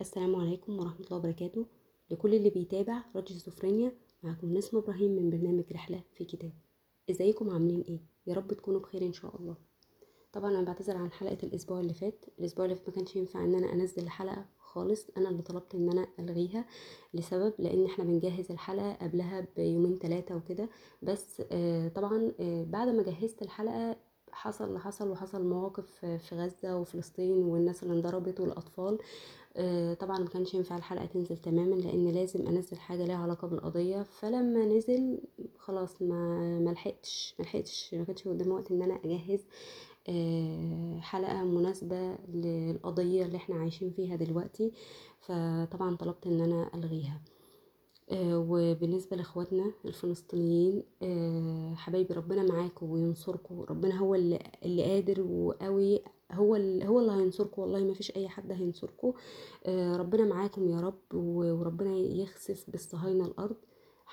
السلام عليكم ورحمة الله وبركاته. لكل اللي بيتابع راديو سفرينيا معكم نسمة إبراهيم من برنامج رحلة في كتاب إزيكم؟ عاملين إيه؟ يا رب تكونوا بخير إن شاء الله. طبعا أنا بعتذر عن حلقة الأسبوع اللي فات. الأسبوع اللي فات ما كانش ينفع إن أنا أنزل الحلقة خالص. أنا اللي طلبت إن أنا ألغيها لسبب لأن إحنا بنجهز الحلقة قبلها بيومين ثلاثة وكده. بس آه طبعا آه بعد ما جهزت الحلقة حصل اللي حصل وحصل مواقف في غزة وفلسطين والناس اللي انضربت والأطفال آه، طبعا ما كانش ينفع الحلقة تنزل تماما لأن لازم أنزل حاجة ليها علاقة بالقضية. فلما نزل خلاص ما ملحقتش ملحقتش ما كانش قدامي وقت إن أنا أجهز آه، حلقة مناسبة للقضية اللي إحنا عايشين فيها دلوقتي. فطبعا طلبت إن أنا ألغيها. آه، وبالنسبة لإخواتنا الفلسطينيين آه، حبايبي ربنا معاكم وينصركم ربنا هو اللي, اللي قادر وقوي هو اللي هو اللي هينصركم والله ما فيش أي حد هينصركم. آه، ربنا معاكم يا رب وربنا يخسف بالصهاينة الأرض.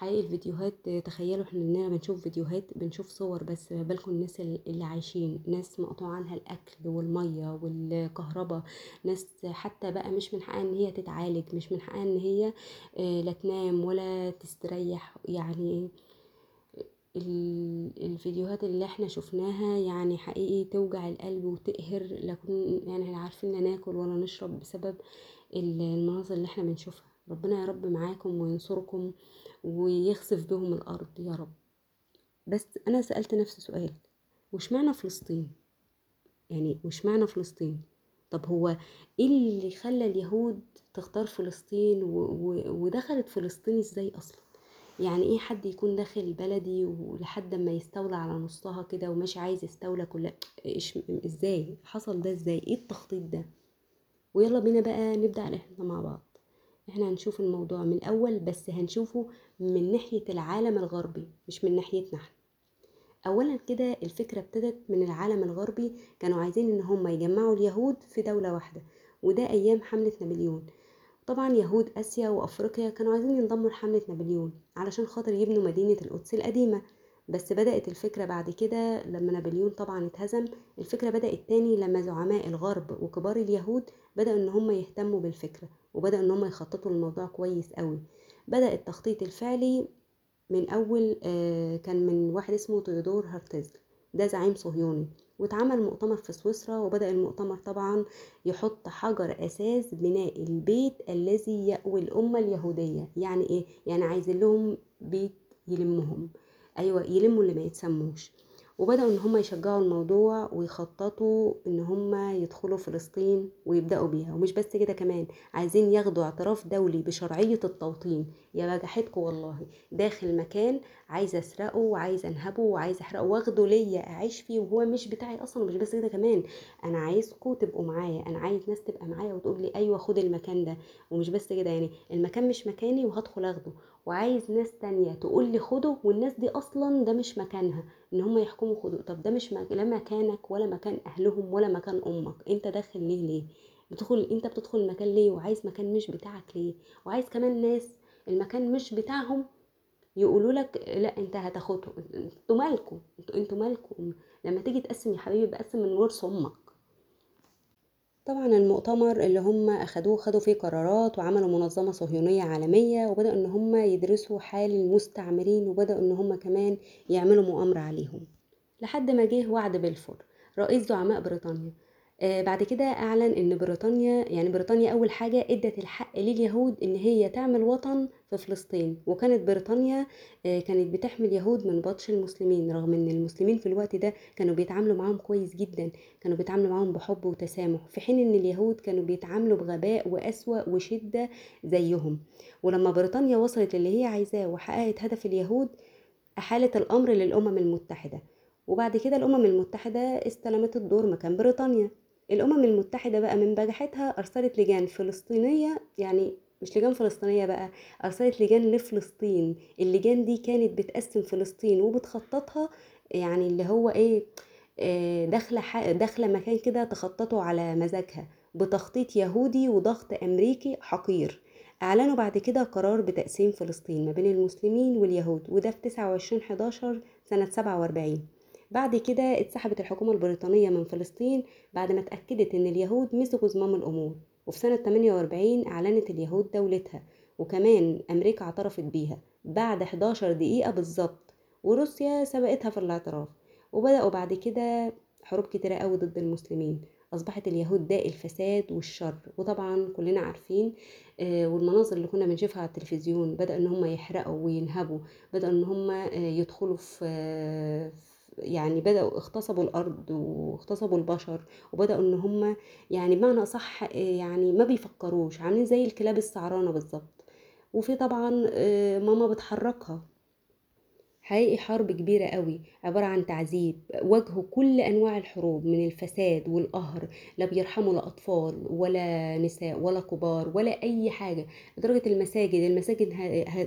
حقيقي الفيديوهات تخيلوا إحنا اننا بنشوف فيديوهات بنشوف صور بس ما بالكم الناس اللي عايشين ناس مقطوع عنها الأكل والمية والكهرباء ناس حتى بقى مش من حقها إن هي تتعالج مش من حقها إن هي آه، لا تنام ولا تستريح يعني الفيديوهات اللي إحنا شفناها يعني حقيقي توجع القلب وتقهر لكن يعني عارفين لا ناكل ولا نشرب بسبب المناظر اللي إحنا بنشوفها. ربنا يا رب معاكم وينصركم ويخسف بهم الأرض يا رب. بس أنا سألت نفسي سؤال وش معنى فلسطين؟ يعني وش معنى فلسطين؟ طب هو إيه اللي خلى اليهود تختار فلسطين و... و... ودخلت فلسطين إزاي أصلا؟ يعني إيه حد يكون داخل بلدي ولحد ما يستولى على نصها كده وماشي عايز يستولى كلها إيش إزاي؟ حصل ده إزاي؟ إيه التخطيط ده؟ ويلا بينا بقى نبدأ رحلتنا مع بعض. إحنا هنشوف الموضوع من الأول بس هنشوفه من ناحية العالم الغربي مش من ناحيتنا إحنا. اولا كده الفكرة ابتدت من العالم الغربي كانوا عايزين إن هم يجمعوا اليهود في دولة واحدة وده أيام حملة نابليون. طبعا يهود آسيا وأفريقيا كانوا عايزين ينضموا لحملة نابليون علشان خاطر يبنوا مدينة القدس القديمة. بس بدأت الفكرة بعد كده لما نابليون طبعا اتهزم الفكرة بدأت تاني لما زعماء الغرب وكبار اليهود بدأوا إن هم يهتموا بالفكرة وبدأوا إن هم يخططوا للموضوع كويس قوي. بدأ التخطيط الفعلي من أول آه، كان من واحد اسمه تيودور هرتزل ده زعيم صهيوني واتعمل مؤتمر في سويسرا وبدأ المؤتمر طبعا يحط حجر أساس بناء البيت الذي يأوي الأمة اليهودية. يعني إيه؟ يعني عايزين لهم بيت يلمهم. أيوة يلموا اللي ما يتسموش. وبدأوا إن هم يشجعوا الموضوع ويخططوا إن هم يدخلوا فلسطين ويبدأوا بيها. ومش بس كده كمان عايزين ياخدوا اعتراف دولي بشرعية التوطين. يا بجحتكم والله. داخل مكان عايزه أسرقه وعايزه أنهبه وعايزه أحرقه. واخده ليا أعيش فيه. وهو مش بتاعي أصلا. ومش بس كده كمان أنا عايزكم تبقوا معايا. أنا عايز ناس تبقى معايا وتقول لي أيوه خد المكان ده. ومش بس كده يعني المكان مش مكاني وهدخل آخده. وعايز ناس تانية تقول لي خده والناس دي أصلا ده مش مكانها إن هم يحكموا خدوا. طب ده مش لا مكانك ولا مكان أهلهم ولا مكان أمك. أنت داخل ليه ليه؟ بتدخل أنت بتدخل مكان ليه؟ وعايز مكان مش بتاعك ليه؟ وعايز كمان ناس المكان مش بتاعهم يقولوا لك لا أنت هتاخده. أنتوا مالكم أنتوا أنتوا مالكم لما تيجي تقسم يا حبيبي بقسم من ورث أمك. طبعا المؤتمر اللي هم أخدوه خدوا فيه قرارات وعملوا منظمة صهيونية عالمية وبدأوا إن هم يدرسوا حال المستعمرين وبدأوا إن هم كمان يعملوا مؤامرة عليهم. لحد ما جه وعد بلفور رئيس زعماء بريطانيا آه بعد كده أعلن إن بريطانيا يعني بريطانيا أول حاجة إدت الحق لليهود إن هي تعمل وطن في فلسطين. وكانت بريطانيا آه كانت بتحمي اليهود من بطش المسلمين رغم إن المسلمين في الوقت ده كانوا بيتعاملوا معاهم كويس جدا كانوا بيتعاملوا معاهم بحب وتسامح في حين إن اليهود كانوا بيتعاملوا بغباء واسوا وشدة زيهم. ولما بريطانيا وصلت اللي هي عايزاه وحققت هدف اليهود أحالت الأمر للأمم المتحدة. وبعد كده الأمم المتحدة استلمت الدور مكان بريطانيا. الأمم المتحدة بقى من بجحتها أرسلت لجان فلسطينية يعني مش لجان فلسطينية بقى أرسلت لجان لفلسطين. اللجان دي كانت بتقسم فلسطين وبتخططها يعني اللي هو إيه آه، داخلة داخلة مكان كده تخططوا على مزاجها بتخطيط يهودي وضغط أمريكي حقير. أعلنوا بعد كده قرار بتقسيم فلسطين ما بين المسلمين واليهود وده في 29 11 سنة 47 بعد كده اتسحبت الحكومة البريطانية من فلسطين بعد ما اتأكدت إن اليهود مسكوا زمام الأمور وفي سنة 48 أعلنت اليهود دولتها وكمان أمريكا اعترفت بيها بعد 11 دقيقة بالظبط وروسيا سبقتها في الاعتراف وبدأوا بعد كده حروب كتيرة قوي ضد المسلمين أصبحت اليهود داء الفساد والشر وطبعا كلنا عارفين آه، والمناظر اللي كنا بنشوفها على التلفزيون بدأ إن هم يحرقوا وينهبوا بدأ إن هم آه، يدخلوا في يعني بدأوا اغتصبوا الأرض واغتصبوا البشر وبدأوا إن هم يعني بمعنى أصح آه، يعني ما بيفكروش عاملين زي الكلاب السعرانة بالظبط. وفي طبعا ماما بتحركها. حقيقي حرب كبيرة قوي عبارة عن تعذيب. واجهوا كل أنواع الحروب من الفساد والقهر لا بيرحموا لا أطفال ولا نساء ولا كبار ولا أي حاجة لدرجة المساجد المساجد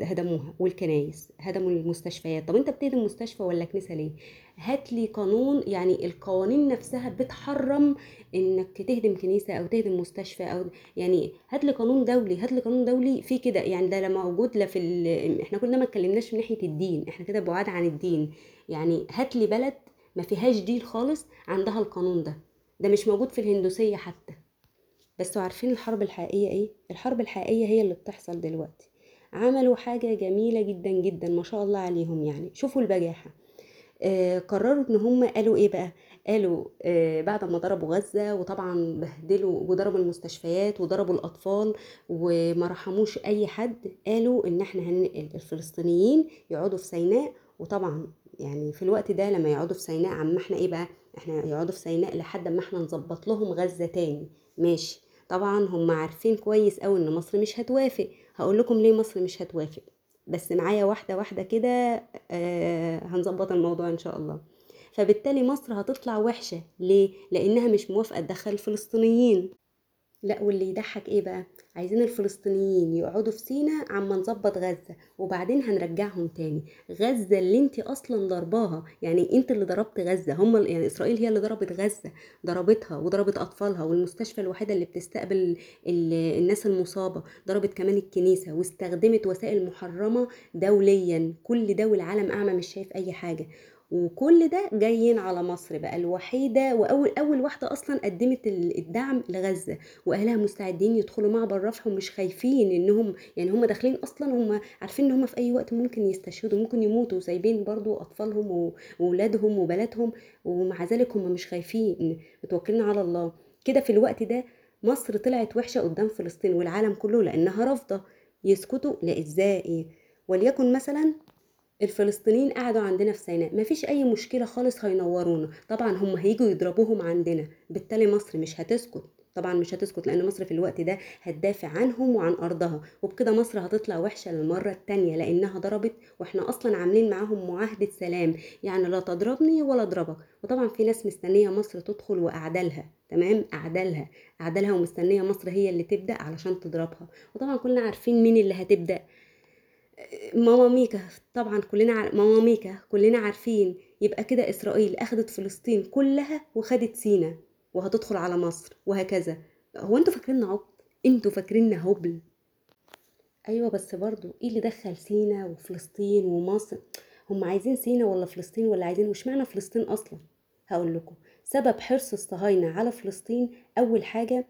هدموها والكنايس هدموا المستشفيات. طب أنت بتهدم مستشفى ولا كنيسة ليه؟ هات لي قانون يعني القوانين نفسها بتحرم إنك تهدم كنيسة أو تهدم مستشفى أو يعني هات لي قانون دولي هات لي قانون دولي في كده. يعني ده لا موجود لا في ال... إحنا كلنا ما اتكلمناش من ناحية الدين إحنا كده بعاد عن الدين. يعني هات لي بلد ما فيهاش دين خالص عندها القانون ده. ده مش موجود في الهندوسية حتى. بس عارفين الحرب الحقيقية إيه؟ الحرب الحقيقية هي اللي بتحصل دلوقتي. عملوا حاجة جميلة جدا جدا ما شاء الله عليهم يعني. شوفوا البجاحة. آه قرروا إن هم قالوا إيه بقى؟ قالوا آه بعد ما ضربوا غزة وطبعا بهدلوا وضربوا المستشفيات وضربوا الأطفال وما رحموش أي حد قالوا إن إحنا هننقل الفلسطينيين يقعدوا في سيناء. وطبعا يعني في الوقت ده لما يقعدوا في سيناء عم إحنا إيه بقى؟ إحنا يقعدوا في سيناء لحد ما إحنا نظبط لهم غزة تاني. ماشي. طبعا هم عارفين كويس قوي إن مصر مش هتوافق. هقول لكم ليه مصر مش هتوافق. بس معايا واحدة واحدة كده آه هنظبط الموضوع إن شاء الله. فبالتالي مصر هتطلع وحشة. ليه؟ لأنها مش موافقة تدخل الفلسطينيين. لا واللي يضحك إيه بقى؟ عايزين الفلسطينيين يقعدوا في سينا عما نظبط غزة وبعدين هنرجعهم تاني. غزة اللي انت أصلا ضرباها يعني انت اللي ضربت غزة هم يعني إسرائيل هي اللي ضربت غزة ضربتها وضربت أطفالها والمستشفى الوحيدة اللي بتستقبل الناس المصابة ضربت كمان الكنيسة واستخدمت وسائل محرمة دوليا. كل دول العالم أعمى مش شايف أي حاجة. وكل ده جايين على مصر بقى. الوحيدة واول أول واحدة أصلا قدمت الدعم لغزة وأهلها مستعدين يدخلوا معبر رفح ومش خايفين انهم يعني هم داخلين أصلا هم عارفين إن هم في أي وقت ممكن يستشهدوا ممكن يموتوا سايبين برضو أطفالهم واولادهم وبناتهم ومع ذلك هم مش خايفين. متوكلين على الله. كده في الوقت ده مصر طلعت وحشة قدام فلسطين والعالم كله لأنها رافضة يسكتوا لا إزاي وليكن مثلا الفلسطينيين قعدوا عندنا في سيناء. مفيش أي مشكلة خالص هينورونا. طبعا هم هيجوا يضربوهم عندنا. بالتالي مصر مش هتسكت. طبعا مش هتسكت لأن مصر في الوقت ده هتدافع عنهم وعن أرضها. وبكده مصر هتطلع وحشة للمرة التانية لأنها ضربت وإحنا أصلا عاملين معاهم معاهدة سلام. يعني لا تضربني ولا أضربك. وطبعا في ناس مستنية مصر تدخل واعدالها تمام؟ اعدالها اعدالها ومستنية مصر هي اللي تبدأ علشان تضربها. وطبعا كلنا عارفين مين اللي هتبدأ. ماما ميكا طبعا كلنا عار... ماما ميكا كلنا عارفين يبقى كده إسرائيل أخدت فلسطين كلها وخدت سينا وهتدخل على مصر وهكذا. هو أنتوا فاكريننا عبط؟ أنتوا فاكريننا هبل؟ أيوه بس برضو إيه اللي دخل سينا وفلسطين ومصر؟ هم عايزين سينا ولا فلسطين ولا عايزين؟ وش معنى فلسطين أصلا. هقول لكم سبب حرص الصهاينه على فلسطين أول حاجة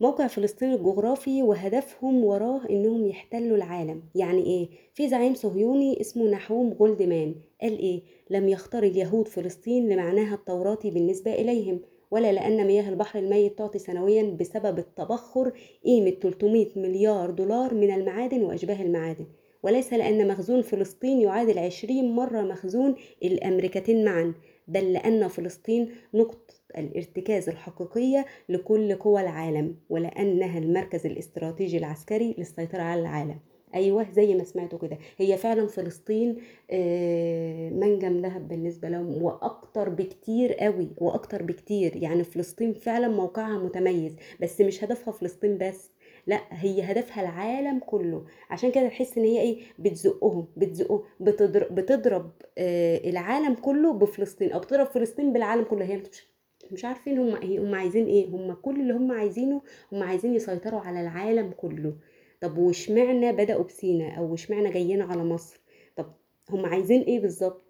موقع فلسطين الجغرافي وهدفهم وراه إنهم يحتلوا العالم. يعني إيه؟ في زعيم صهيوني اسمه نحوم جولدمان قال إيه؟ لم يختار اليهود فلسطين لمعناها التوراتي بالنسبة إليهم ولا لأن مياه البحر الميت تعطي سنويا بسبب التبخر قيمة 300 مليار دولار من المعادن وأشباه المعادن. وليس لأن مخزون فلسطين يعادل 20 مرة مخزون الأمريكتين معا. بل لأن فلسطين نقطة الارتكاز الحقيقية لكل قوى العالم ولأنها المركز الاستراتيجي العسكري للسيطرة على العالم. أيوه زي ما سمعتوا كده. هي فعلا فلسطين آه، منجم ذهب بالنسبة لهم وأكتر بكتير قوي وأكتر بكتير. يعني فلسطين فعلا موقعها متميز بس مش هدفها فلسطين بس. لا هي هدفها العالم كله. عشان كده تحس إن هي إيه بتزقهم بتزقهم بتضرب, بتضرب آه العالم كله بفلسطين أو بتضرب فلسطين بالعالم كله. هي مش مش عارفين هم إيه هم عايزين إيه. هم كل اللي هم عايزينه هم عايزين يسيطروا على العالم كله. طب واشمعنى بدأوا بسينا أو اشمعنى جايين على مصر؟ طب هم عايزين إيه بالظبط؟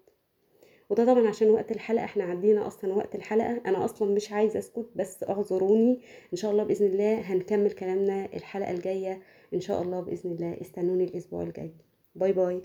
وده طبعا عشان وقت الحلقة إحنا عدينا أصلا وقت الحلقة. أنا أصلا مش عايزة أسكت بس اعذروني. إن شاء الله بإذن الله هنكمل كلامنا الحلقة الجاية. إن شاء الله بإذن الله استنوني الأسبوع الجاي. باي باي.